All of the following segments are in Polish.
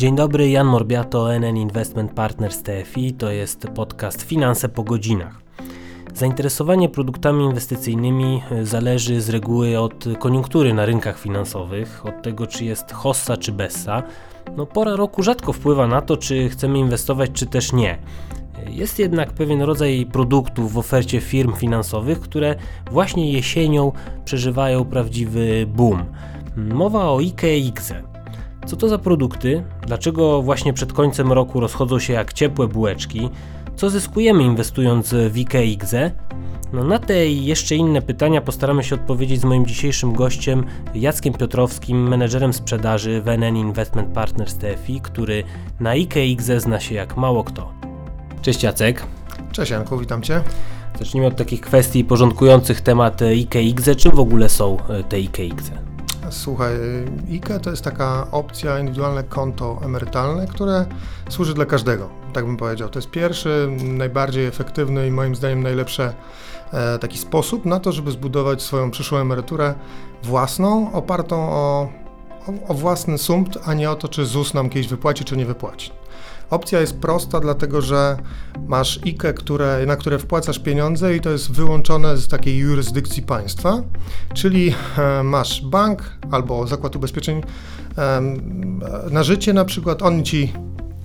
Dzień dobry, Jan Morbiato, NN Investment Partners TFI. To jest podcast Finanse po godzinach. Zainteresowanie produktami inwestycyjnymi zależy z reguły od koniunktury na rynkach finansowych, od tego czy jest hossa czy bessa. No, pora roku rzadko wpływa na to, czy chcemy inwestować, czy też nie. Jest jednak pewien rodzaj produktów w ofercie firm finansowych, które właśnie jesienią przeżywają prawdziwy boom. Mowa o IKE. Co to za produkty? Dlaczego właśnie przed końcem roku rozchodzą się jak ciepłe bułeczki? Co zyskujemy inwestując w IKE i IKZE? No na te i jeszcze inne pytania postaramy się odpowiedzieć z moim dzisiejszym gościem Jackiem Piotrowskim, menedżerem sprzedaży w NN Investment Partners TFI, który na IKE i IKZE zna się jak mało kto. Cześć Jacek. Cześć Janku, witam Cię. Zacznijmy od takich kwestii porządkujących temat IKE i IKZE. Czym w ogóle są te IKE i IKZE? Słuchaj, IKE to jest taka opcja, indywidualne konto emerytalne, które służy dla każdego, tak bym powiedział. To jest pierwszy, najbardziej efektywny i moim zdaniem najlepszy e, taki sposób na to, żeby zbudować swoją przyszłą emeryturę własną, opartą o, o, o własny sumpt, a nie o to, czy ZUS nam kiedyś wypłaci, czy nie wypłaci. Opcja jest prosta, dlatego że masz IKE, które, na które wpłacasz pieniądze i to jest wyłączone z takiej jurysdykcji państwa, czyli e, masz bank albo zakład ubezpieczeń na życie na przykład, oni ci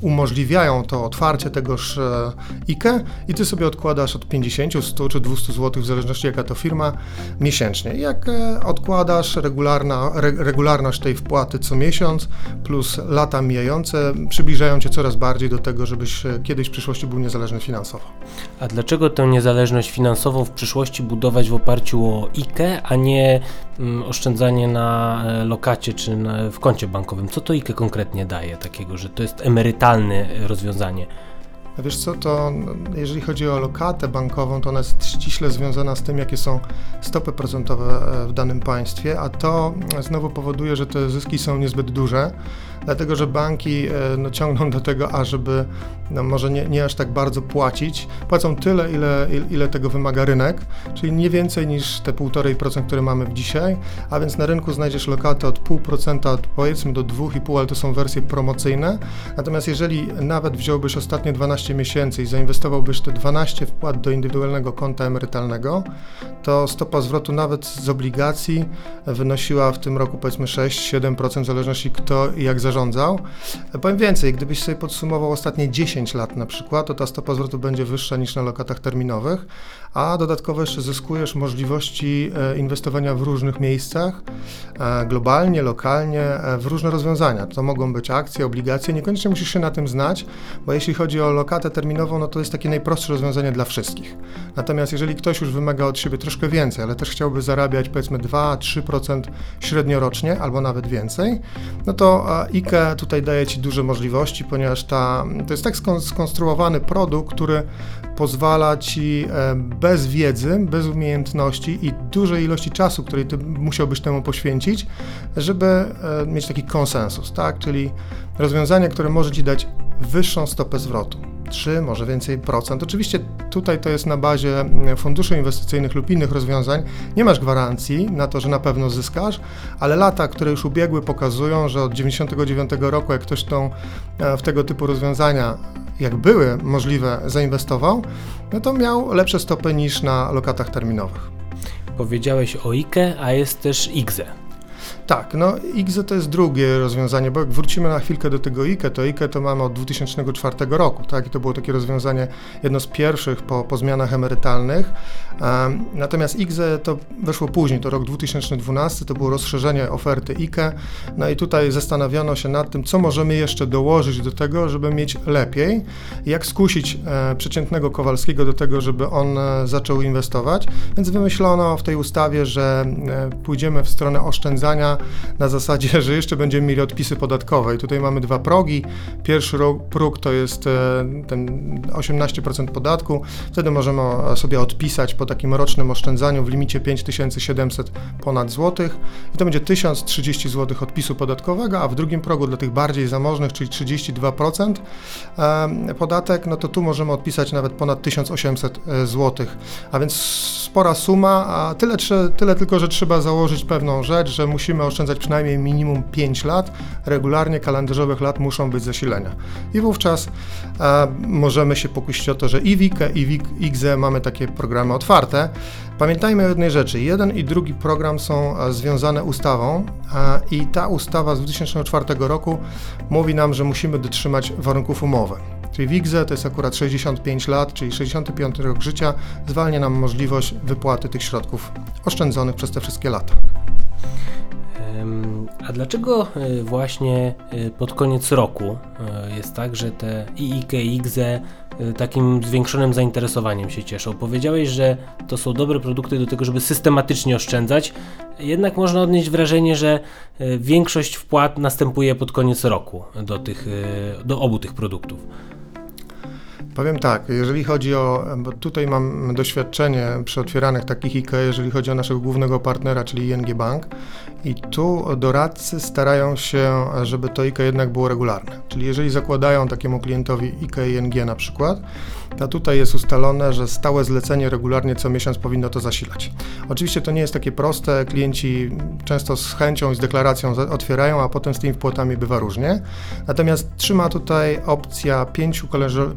umożliwiają to otwarcie tegoż e, IKE i ty sobie odkładasz od 50, 100 czy 200 zł, w zależności jaka to firma, miesięcznie. Jak e, odkładasz regularna, re, regularność tej wpłaty co miesiąc plus lata mijające przybliżają cię coraz bardziej do tego, żebyś e, kiedyś w przyszłości był niezależny finansowo. A dlaczego tę niezależność finansową w przyszłości budować w oparciu o IKE, a nie mm, oszczędzanie na lokacie czy na, w koncie bankowym? Co to IKE konkretnie daje takiego, że to jest emerytalne rozwiązanie. A wiesz co, to jeżeli chodzi o lokatę bankową, to ona jest ściśle związana z tym, jakie są stopy procentowe w danym państwie, a to znowu powoduje, że te zyski są niezbyt duże dlatego że banki e, no, ciągną do tego, ażeby no, może nie, nie aż tak bardzo płacić. Płacą tyle, ile, ile tego wymaga rynek, czyli nie więcej niż te 1,5%, które mamy dzisiaj, a więc na rynku znajdziesz lokaty od 0,5% powiedzmy do 2,5%, ale to są wersje promocyjne. Natomiast jeżeli nawet wziąłbyś ostatnie 12 miesięcy i zainwestowałbyś te 12 wpłat do indywidualnego konta emerytalnego, to stopa zwrotu nawet z obligacji wynosiła w tym roku powiedzmy 6-7% w zależności kto i jak zarządza zarządzał. Powiem więcej, gdybyś sobie podsumował ostatnie 10 lat na przykład, to ta stopa zwrotu będzie wyższa niż na lokatach terminowych, a dodatkowo jeszcze zyskujesz możliwości e, inwestowania w różnych miejscach, e, globalnie, lokalnie, e, w różne rozwiązania. To mogą być akcje, obligacje, niekoniecznie musisz się na tym znać, bo jeśli chodzi o lokatę terminową, no to jest takie najprostsze rozwiązanie dla wszystkich. Natomiast jeżeli ktoś już wymaga od siebie troszkę więcej, ale też chciałby zarabiać powiedzmy 2-3% średnio rocznie albo nawet więcej, no to IKE tutaj daje Ci duże możliwości, ponieważ ta, to jest tak skonstruowany produkt, który pozwala Ci bez wiedzy, bez umiejętności i dużej ilości czasu, który ty musiałbyś temu poświęcić, żeby e, mieć taki konsensus, tak? Czyli rozwiązanie, które może ci dać wyższą stopę zwrotu. 3, może więcej procent. Oczywiście tutaj to jest na bazie mm, funduszy inwestycyjnych lub innych rozwiązań. Nie masz gwarancji na to, że na pewno zyskasz, ale lata, które już ubiegły, pokazują, że od 99 roku, jak ktoś tą, e, w tego typu rozwiązania jak były możliwe, zainwestował, no to miał lepsze stopy niż na lokatach terminowych. Powiedziałeś o IKE, a jest też IGZE. Tak, no IGZE to jest drugie rozwiązanie, bo jak wrócimy na chwilkę do tego IKE, to IKE to mamy od 2004 roku, tak, i to było takie rozwiązanie, jedno z pierwszych po, po zmianach emerytalnych. Um, natomiast IGZE to weszło później, to rok 2012, to było rozszerzenie oferty IKE, no i tutaj zastanawiono się nad tym, co możemy jeszcze dołożyć do tego, żeby mieć lepiej, jak skusić e, przeciętnego Kowalskiego do tego, żeby on e, zaczął inwestować, więc wymyślono w tej ustawie, że e, pójdziemy w stronę oszczędzania na zasadzie, że jeszcze będziemy mieli odpisy podatkowe. I tutaj mamy dwa progi. Pierwszy próg to jest e, ten 18% podatku. Wtedy możemy sobie odpisać po takim rocznym oszczędzaniu w limicie 5700 ponad złotych i to będzie 1030 zł odpisu podatkowego, a w drugim progu dla tych bardziej zamożnych, czyli 32% podatek, no to tu możemy odpisać nawet ponad 1800 e, zł. A więc spora suma, a tyle, tyle tylko, że trzeba założyć pewną rzecz, że musimy oszczędzać przynajmniej minimum 5 lat, regularnie kalendarzowych lat muszą być zasilenia. I wówczas e, możemy się pokusić o to, że i WIKE, i WIK, IGZE mamy takie programy otwarte. Pamiętajmy o jednej rzeczy. Jeden i drugi program są e, związane ustawą e, i ta ustawa z 2004 roku mówi nam, że musimy dotrzymać warunków umowy. Czyli WIGZE to jest akurat 65 lat, czyli 65 rok życia, zwalnia nam możliwość wypłaty tych środków oszczędzonych przez te wszystkie lata. A dlaczego e, właśnie e, pod koniec roku e, jest tak, że te IIK i IGZE takim zwiększonym zainteresowaniem się cieszą? Powiedziałeś, że to są dobre produkty do tego, żeby systematycznie oszczędzać, jednak można odnieść wrażenie, że większość wpłat następuje pod koniec roku do, tych, do obu tych produktów. Powiem tak, jeżeli chodzi o, bo tutaj mam doświadczenie przy otwieranych takich IKE, jeżeli chodzi o naszego głównego partnera, czyli ING Bank i tu doradcy starają się, żeby to IKE jednak było regularne. Czyli jeżeli zakładają takiemu klientowi IKE ING na przykład, tutaj jest ustalone, że stałe zlecenie regularnie co miesiąc powinno to zasilać. Oczywiście to nie jest takie proste, klienci często z chęcią i z deklaracją otwierają, a potem z tymi wpłatami bywa różnie. Natomiast trzyma tutaj opcja pięciu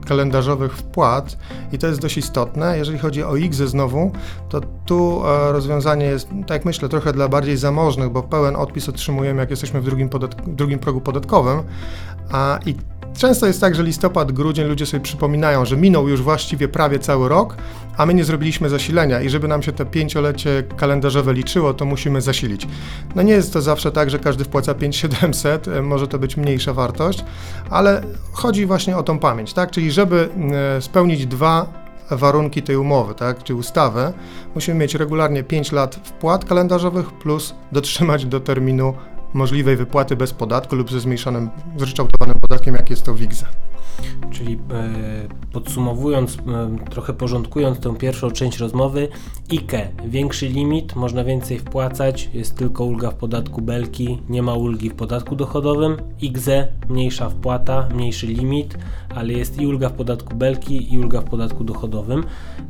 kalendarzowych wpłat i to jest dość istotne. Jeżeli chodzi o IGZE znowu, to tu e, rozwiązanie jest, tak myślę, trochę dla bardziej zamożnych, bo pełen odpis otrzymujemy, jak jesteśmy w drugim, drugim progu podatkowym, a i Często jest tak, że listopad, grudzień ludzie sobie przypominają, że minął już właściwie prawie cały rok, a my nie zrobiliśmy zasilenia i żeby nam się te pięciolecie kalendarzowe liczyło, to musimy zasilić. No nie jest to zawsze tak, że każdy wpłaca 5700, e, może to być mniejsza wartość, ale chodzi właśnie o tą pamięć, tak? Czyli żeby e, spełnić dwa warunki tej umowy, tak, czy ustawy, musimy mieć regularnie 5 lat wpłat kalendarzowych plus dotrzymać do terminu możliwej wypłaty bez podatku lub ze zmniejszonym, zryczałtowanym podatkiem, jak jest to w WIGZE. Czyli e, podsumowując, e, trochę porządkując tę pierwszą część rozmowy, IKE większy limit, można więcej wpłacać, jest tylko ulga w podatku belki, nie ma ulgi w podatku dochodowym. IGZE mniejsza wpłata, mniejszy limit, ale jest i ulga w podatku belki, i ulga w podatku dochodowym.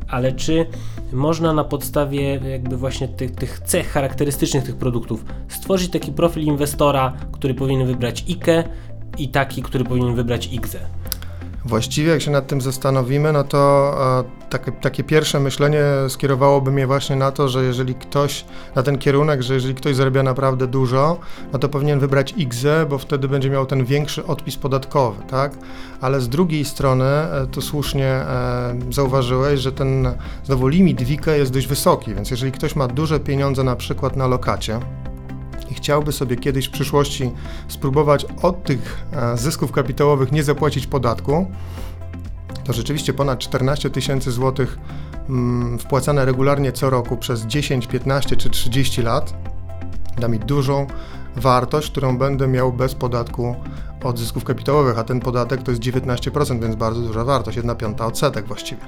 Ale czy można na podstawie jakby właśnie tych, tych cech charakterystycznych tych produktów stworzyć taki profil inwestora, który powinien wybrać IKE i taki, który powinien wybrać IGZE? Właściwie, jak się nad tym zastanowimy, no to e, takie, takie, pierwsze myślenie skierowałoby mnie właśnie na to, że jeżeli ktoś, na ten kierunek, że jeżeli ktoś zarabia naprawdę dużo, no to powinien wybrać IGZE, bo wtedy będzie miał ten większy odpis podatkowy, tak? Ale z drugiej strony, e, to słusznie e, zauważyłeś, że ten znowu limit WIKE jest dość wysoki, więc jeżeli ktoś ma duże pieniądze na przykład na lokacie, i chciałby sobie kiedyś w przyszłości spróbować od tych e, zysków kapitałowych nie zapłacić podatku, to rzeczywiście ponad 14 tysięcy złotych mm, wpłacane regularnie co roku przez 10, 15 czy 30 lat da mi dużą wartość, którą będę miał bez podatku od zysków kapitałowych, a ten podatek to jest 19%, więc bardzo duża wartość, 1 piąta odsetek właściwie.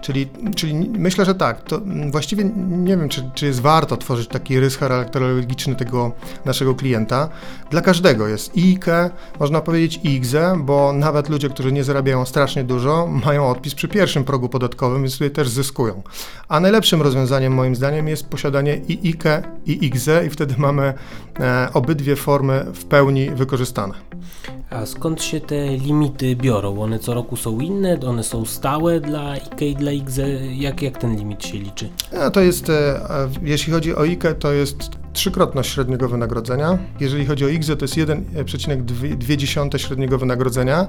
Czyli, czyli myślę, że tak, to właściwie nie wiem, czy, czy jest warto tworzyć taki rys charakterologiczny tego naszego klienta. Dla każdego jest IKE, można powiedzieć IGZE, bo nawet ludzie, którzy nie zarabiają strasznie dużo, mają odpis przy pierwszym progu podatkowym, więc tutaj też zyskują. A najlepszym rozwiązaniem moim zdaniem jest posiadanie i IKE i IGZE i wtedy mamy e, obydwie formy w pełni wykorzystane. A skąd się te limity biorą? One co roku są inne? One są stałe dla IKE i dla IGZE? Jak, jak ten limit się liczy? A to jest, e, jeśli chodzi o IKE, to jest trzykrotność średniego wynagrodzenia. Jeżeli chodzi o IGZE, to jest 1,2 średniego wynagrodzenia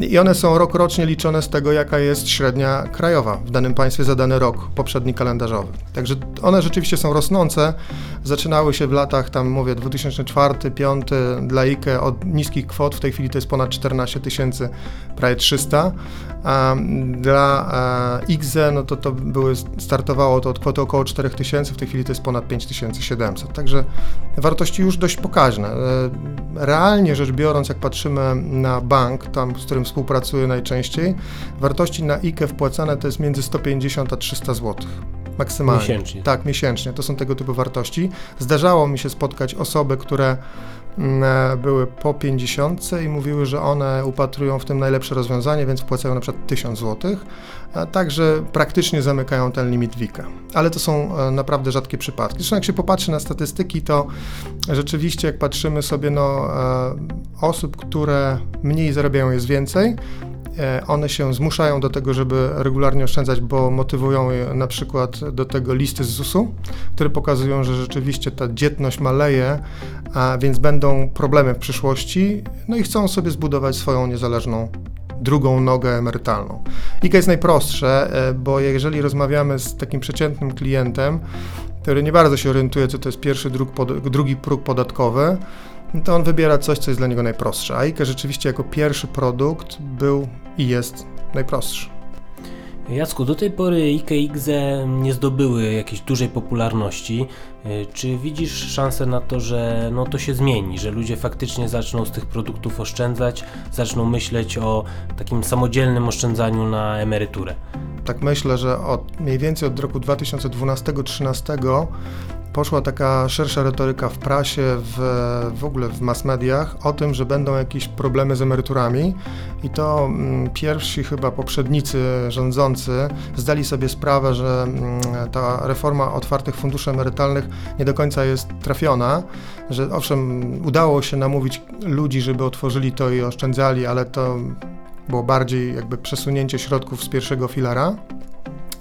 i one są rok rocznie liczone z tego, jaka jest średnia krajowa w danym państwie za dany rok poprzedni kalendarzowy. Także one rzeczywiście są rosnące. Zaczynały się w latach, tam mówię, 2004-2005 dla IKE od niskich kwot, w tej chwili to jest ponad 14 tysięcy, prawie 300. A dla IGZE, no to to były, startowało to od kwoty około 4 tysięcy, w tej chwili to jest ponad 5700. Także wartości już dość pokaźne. E, realnie rzecz biorąc, jak patrzymy na bank, tam z którym współpracuję najczęściej, wartości na IKE wpłacane to jest między 150 a 300 zł. Maksymalnie. Miesięcznie. Tak, miesięcznie. To są tego typu wartości. Zdarzało mi się spotkać osoby, które były po 50 i mówiły, że one upatrują w tym najlepsze rozwiązanie, więc wpłacają na przykład 1000 zł. Także praktycznie zamykają ten limit WIKA. Ale to są e, naprawdę rzadkie przypadki. Zresztą jak się popatrzy na statystyki, to rzeczywiście jak patrzymy sobie, no, e, osób, które mniej zarabiają jest więcej, E, one się zmuszają do tego, żeby regularnie oszczędzać, bo motywują na przykład do tego listy z ZUS-u, które pokazują, że rzeczywiście ta dzietność maleje, a więc będą problemy w przyszłości, no i chcą sobie zbudować swoją niezależną drugą nogę emerytalną. IKE jest najprostsze, e, bo jeżeli rozmawiamy z takim przeciętnym klientem, który nie bardzo się orientuje, co to jest pierwszy, drugi próg podatkowy, to on wybiera coś, co jest dla niego najprostsze. A IKE rzeczywiście jako pierwszy produkt był i jest najprostszy. Jacku, do tej pory IKE i IGZE nie zdobyły jakiejś dużej popularności. E, czy widzisz szansę na to, że no to się zmieni, że ludzie faktycznie zaczną z tych produktów oszczędzać, zaczną myśleć o takim samodzielnym oszczędzaniu na emeryturę? Tak myślę, że od mniej więcej od roku 2012-2013 poszła taka szersza retoryka w prasie, w, w ogóle w mass mediach o tym, że będą jakieś problemy z emeryturami. I to mm, pierwsi chyba poprzednicy rządzący zdali sobie sprawę, że mm, ta reforma otwartych funduszy emerytalnych nie do końca jest trafiona, że owszem udało się namówić ludzi, żeby otworzyli to i oszczędzali, ale to było bardziej jakby przesunięcie środków z pierwszego filara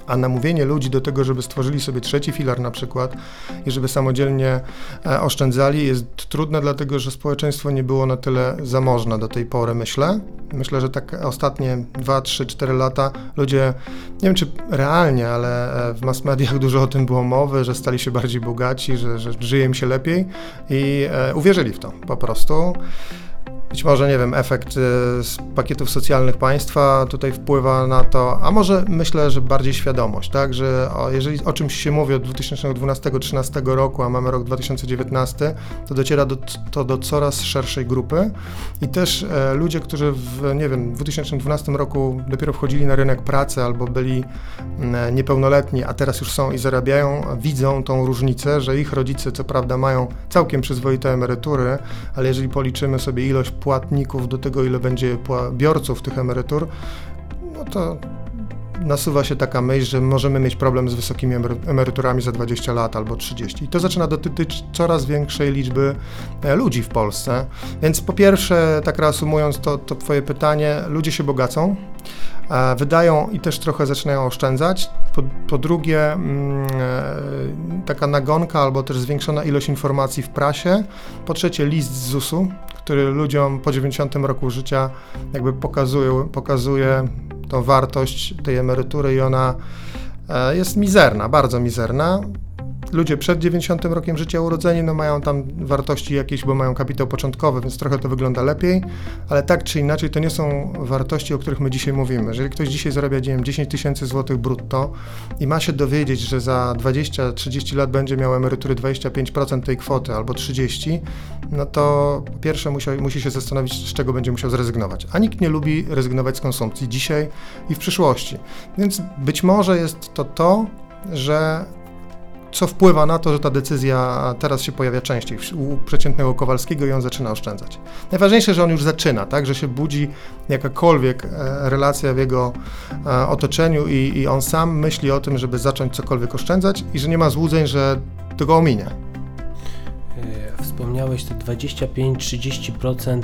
a namówienie ludzi do tego, żeby stworzyli sobie trzeci filar na przykład i żeby samodzielnie e, oszczędzali jest trudne, dlatego że społeczeństwo nie było na tyle zamożne do tej pory, myślę. Myślę, że tak ostatnie 2, 3, 4 lata ludzie, nie wiem czy realnie, ale e, w mass mediach dużo o tym było mowy, że stali się bardziej bogaci, że, że żyje im się lepiej i e, uwierzyli w to po prostu. Być może, nie wiem, efekt y, z pakietów socjalnych państwa tutaj wpływa na to, a może myślę, że bardziej świadomość, tak, że jeżeli o czymś się mówi od 2012-2013 roku, a mamy rok 2019, to dociera do, to do coraz szerszej grupy i też e, ludzie, którzy w, nie wiem, w 2012 roku dopiero wchodzili na rynek pracy albo byli mm, niepełnoletni, a teraz już są i zarabiają, widzą tą różnicę, że ich rodzice co prawda mają całkiem przyzwoite emerytury, ale jeżeli policzymy sobie ilość płatników do tego, ile będzie biorców tych emerytur, no to nasuwa się taka myśl, że możemy mieć problem z wysokimi emeryturami za 20 lat albo 30. I to zaczyna dotyczyć coraz większej liczby e, ludzi w Polsce. Więc po pierwsze, tak reasumując to, to Twoje pytanie, ludzie się bogacą, e, wydają i też trochę zaczynają oszczędzać. Po, po drugie, mm, e, taka nagonka albo też zwiększona ilość informacji w prasie. Po trzecie, list z ZUS-u, który ludziom po 90 roku życia jakby pokazuje, pokazuje tą wartość tej emerytury i ona e, jest mizerna, bardzo mizerna ludzie przed 90 rokiem życia urodzeni no mają tam wartości jakieś, bo mają kapitał początkowy, więc trochę to wygląda lepiej, ale tak czy inaczej to nie są wartości, o których my dzisiaj mówimy. Jeżeli ktoś dzisiaj zarabia nie wiem, 10 tysięcy złotych brutto i ma się dowiedzieć, że za 20-30 lat będzie miał emerytury 25% tej kwoty albo 30%, no to pierwsze musi, musi się zastanowić, z czego będzie musiał zrezygnować. A nikt nie lubi rezygnować z konsumpcji dzisiaj i w przyszłości. Więc być może jest to to, że co wpływa na to, że ta decyzja teraz się pojawia częściej u przeciętnego Kowalskiego i on zaczyna oszczędzać. Najważniejsze, że on już zaczyna, tak, że się budzi jakakolwiek e, relacja w jego e, otoczeniu i, i on sam myśli o tym, żeby zacząć cokolwiek oszczędzać i że nie ma złudzeń, że to go ominie. E, wspomniałeś te 25-30%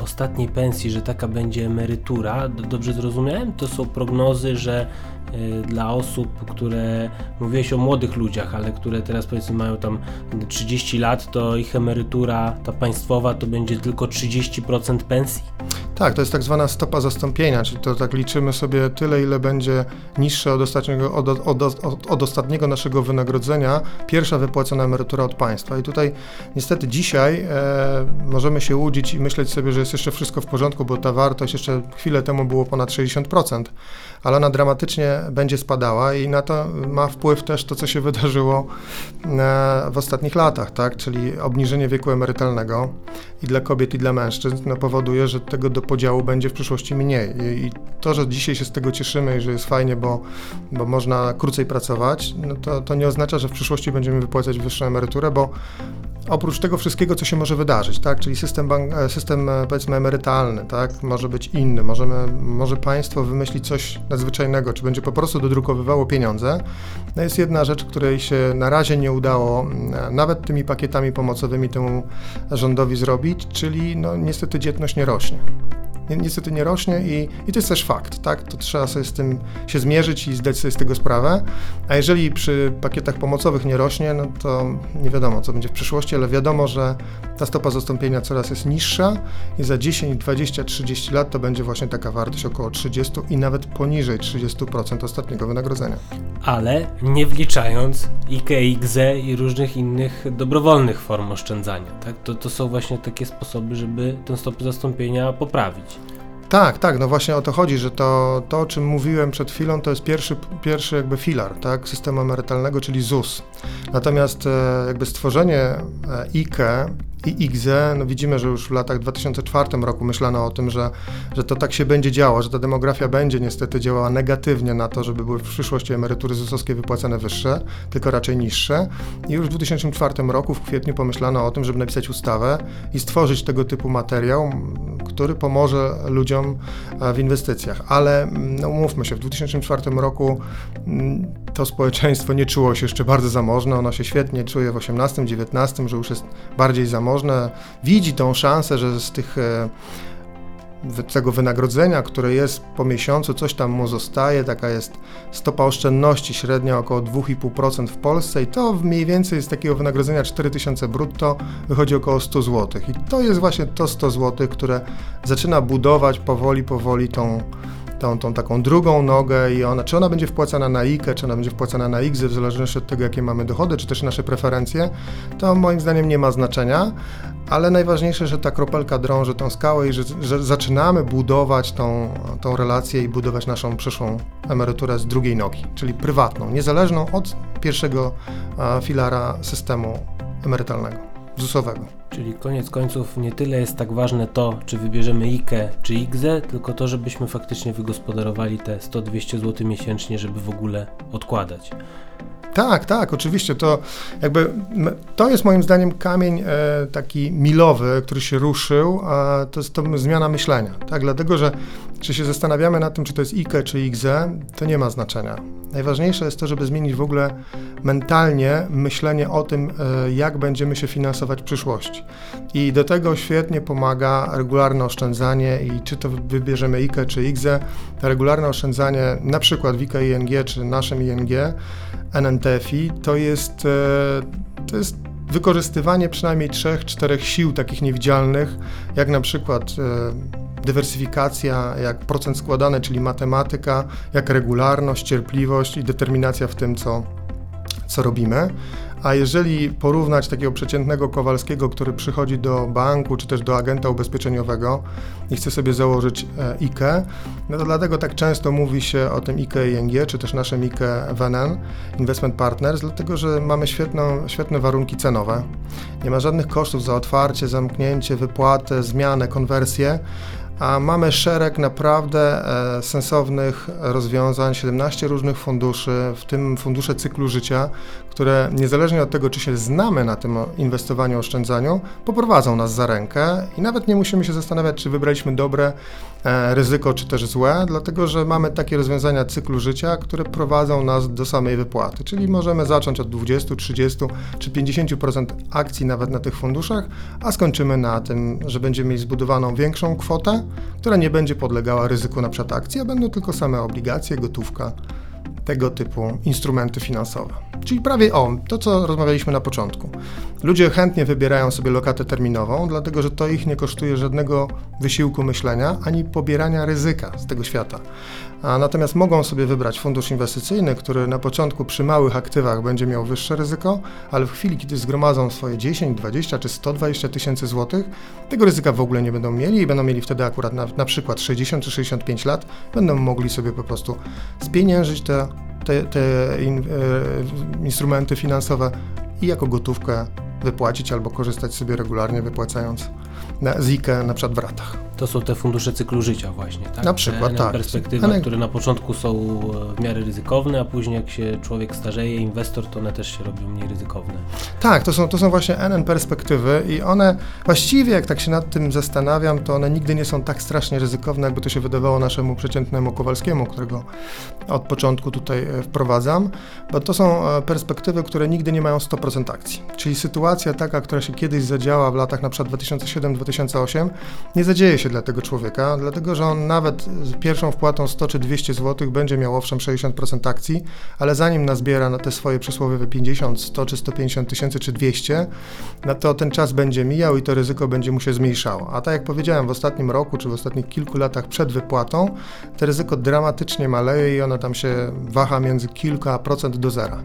ostatniej pensji, że taka będzie emerytura. Dobrze zrozumiałem? To są prognozy, że Y, dla osób, które mówiłeś o młodych ludziach, ale które teraz powiedzmy mają tam 30 lat, to ich emerytura, ta państwowa, to będzie tylko 30% pensji? Tak, to jest tak zwana stopa zastąpienia, czyli to tak liczymy sobie tyle, ile będzie niższe od ostatniego, od, od, od, od ostatniego naszego wynagrodzenia pierwsza wypłacona emerytura od państwa. I tutaj niestety dzisiaj e, możemy się łudzić i myśleć sobie, że jest jeszcze wszystko w porządku, bo ta wartość jeszcze chwilę temu było ponad 60%, ale ona dramatycznie będzie spadała i na to ma wpływ też to, co się wydarzyło e, w ostatnich latach, tak? czyli obniżenie wieku emerytalnego i dla kobiet, i dla mężczyzn no, powoduje, że tego do podziału będzie w przyszłości mniej. I, to, że dzisiaj się z tego cieszymy i że jest fajnie, bo, bo można krócej pracować, no to, to nie oznacza, że w przyszłości będziemy wypłacać wyższą emeryturę, bo oprócz tego wszystkiego, co się może wydarzyć, tak? czyli system, bank, e, system e, powiedzmy emerytalny, tak? może być inny, możemy, może państwo wymyślić coś nadzwyczajnego, czy będzie po prostu dodrukowywało pieniądze. No jest jedna rzecz, której się na razie nie udało e, nawet tymi pakietami pomocowymi temu rządowi zrobić, czyli no, niestety dzietność nie rośnie niestety nie rośnie i, i to jest też fakt, tak? To trzeba sobie z tym się zmierzyć i zdać sobie z tego sprawę. A jeżeli przy pakietach pomocowych nie rośnie, no to nie wiadomo, co będzie w przyszłości, ale wiadomo, że ta stopa zastąpienia coraz jest niższa i za 10, 20, 30 lat to będzie właśnie taka wartość około 30 i nawet poniżej 30% ostatniego wynagrodzenia. Ale nie wliczając IKX i różnych innych dobrowolnych form oszczędzania, tak? To, to są właśnie takie sposoby, żeby tę stopę zastąpienia poprawić. Tak, tak, no właśnie o to chodzi, że to, to o czym mówiłem przed chwilą, to jest pierwszy, pierwszy jakby filar tak, systemu emerytalnego, czyli ZUS. Natomiast e, jakby stworzenie IKE i IGZE, no widzimy, że już w latach 2004 roku myślano o tym, że, że to tak się będzie działo, że ta demografia będzie niestety działała negatywnie na to, żeby były w przyszłości emerytury ZUS-owskie wypłacane wyższe, tylko raczej niższe. I już w 2004 roku w kwietniu pomyślano o tym, żeby napisać ustawę i stworzyć tego typu materiał, który pomoże ludziom e, w inwestycjach. Ale no, umówmy się, w 2004 roku mm, to społeczeństwo nie czuło się jeszcze bardzo zamożne, ono się świetnie czuje w 18, 19, że już jest bardziej zamożne, widzi tą szansę, że z tych e, tego wynagrodzenia, które jest po miesiącu, coś tam mu zostaje, taka jest stopa oszczędności średnia około 2,5% w Polsce i to mniej więcej z takiego wynagrodzenia 4000 brutto wychodzi około 100 zł. I to jest właśnie to 100 zł, które zaczyna budować powoli, powoli tą tą, tą taką drugą nogę i ona, czy ona będzie wpłacana na IKE, czy ona będzie wpłacana na IGZY, w zależności od tego, jakie mamy dochody, czy też nasze preferencje, to moim zdaniem nie ma znaczenia, ale najważniejsze, że ta kropelka drąży tą skałę i że, że zaczynamy budować tą, tą relację i budować naszą przyszłą emeryturę z drugiej nogi, czyli prywatną, niezależną od pierwszego filara systemu emerytalnego. ZUS-owego. Czyli koniec końców nie tyle jest tak ważne to, czy wybierzemy IKE czy IGZE, tylko to, żebyśmy faktycznie wygospodarowali te 100-200 zł miesięcznie, żeby w ogóle odkładać. Tak, tak, oczywiście. To jakby to jest moim zdaniem kamień e, taki milowy, który się ruszył, a to jest to zmiana myślenia. Tak, dlatego że czy się zastanawiamy nad tym, czy to jest IKE czy IGZE, to nie ma znaczenia. Najważniejsze jest to, żeby zmienić w ogóle mentalnie myślenie o tym, e, jak będziemy się finansować w przyszłości. I do tego świetnie pomaga regularne oszczędzanie i czy to wybierzemy IKE czy IGZE, to regularne oszczędzanie na przykład w IKE ING czy naszym ING, NNTFI, to jest, e, to jest wykorzystywanie przynajmniej trzech, czterech sił takich niewidzialnych, jak na przykład e, dywersyfikacja, jak procent składany, czyli matematyka, jak regularność, cierpliwość i determinacja w tym, co, co robimy. A jeżeli porównać takiego przeciętnego Kowalskiego, który przychodzi do banku czy też do agenta ubezpieczeniowego i chce sobie założyć e, IKE, no to dlatego tak często mówi się o tym IKE ING, czy też naszym IKE WNN, Investment Partners, dlatego że mamy świetną, świetne warunki cenowe. Nie ma żadnych kosztów za otwarcie, zamknięcie, wypłatę, zmianę, konwersję a mamy szereg naprawdę e, sensownych rozwiązań, 17 różnych funduszy, w tym fundusze cyklu życia, które niezależnie od tego, czy się znamy na tym inwestowaniu, oszczędzaniu, poprowadzą nas za rękę i nawet nie musimy się zastanawiać, czy wybraliśmy dobre ryzyko, czy też złe, dlatego że mamy takie rozwiązania cyklu życia, które prowadzą nas do samej wypłaty, czyli możemy zacząć od 20, 30 czy 50% akcji nawet na tych funduszach, a skończymy na tym, że będziemy mieli zbudowaną większą kwotę, która nie będzie podlegała ryzyku na przykład akcji, a będą tylko same obligacje, gotówka, tego typu instrumenty finansowe. Czyli prawie o, to co rozmawialiśmy na początku. Ludzie chętnie wybierają sobie lokatę terminową, dlatego że to ich nie kosztuje żadnego wysiłku myślenia ani pobierania ryzyka z tego świata. A natomiast mogą sobie wybrać fundusz inwestycyjny, który na początku przy małych aktywach będzie miał wyższe ryzyko, ale w chwili, kiedy zgromadzą swoje 10, 20 czy 120 tysięcy złotych, tego ryzyka w ogóle nie będą mieli i będą mieli wtedy akurat na, na przykład 60 czy 65 lat, będą mogli sobie po prostu spieniężyć te te, te in, e, instrumenty finansowe i jako gotówkę wypłacić albo korzystać sobie regularnie wypłacając na ZIKę na przykład w ratach. To są te fundusze cyklu życia właśnie, tak? Na przykład, te tak. perspektywy, One- które na początku są e, w miarę ryzykowne, a później jak się człowiek starzeje, inwestor, to one też się robią mniej ryzykowne. Tak, to są, to są właśnie NN perspektywy i one właściwie, jak tak się nad tym zastanawiam, to one nigdy nie są tak strasznie ryzykowne, jakby to się wydawało naszemu przeciętnemu Kowalskiemu, którego od początku tutaj e, wprowadzam, bo to są e, perspektywy, które nigdy nie mają 100% akcji. Czyli sytuacja taka, która się kiedyś zadziała w latach na przykład 2007-2008, nie zadzieje się dla tego człowieka, dlatego że on nawet z pierwszą wpłatą 100 czy 200 zł będzie miał owszem 60% akcji, ale zanim nazbiera na te swoje przysłowiowe 50, 100 czy 150 tysięcy czy 200, no to ten czas będzie mijał i to ryzyko będzie mu się zmniejszało. A tak jak powiedziałem, w ostatnim roku czy w ostatnich kilku latach przed wypłatą, to ryzyko dramatycznie maleje i ono tam się waha między kilka procent do zera.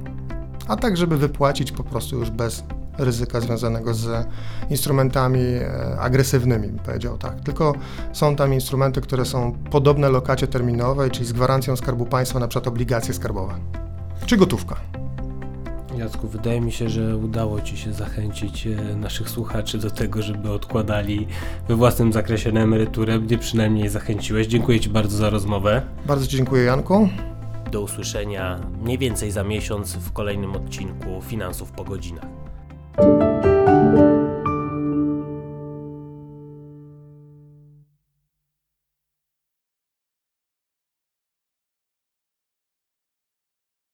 A tak, żeby wypłacić po prostu już bez ryzyka związanego z instrumentami e, agresywnymi, bym powiedział tak. Tylko są tam instrumenty, które są podobne lokacie terminowej, czyli z gwarancją Skarbu Państwa, na przykład obligacje skarbowe. Czy gotówka. Jacku, wydaje mi się, że udało Ci się zachęcić e, naszych słuchaczy do tego, żeby odkładali we własnym zakresie na emeryturę. Mnie przynajmniej zachęciłeś. Dziękuję Ci bardzo za rozmowę. Bardzo Ci dziękuję, Janku. Do usłyszenia mniej więcej za miesiąc w kolejnym odcinku Finansów po godzinach. Thank you.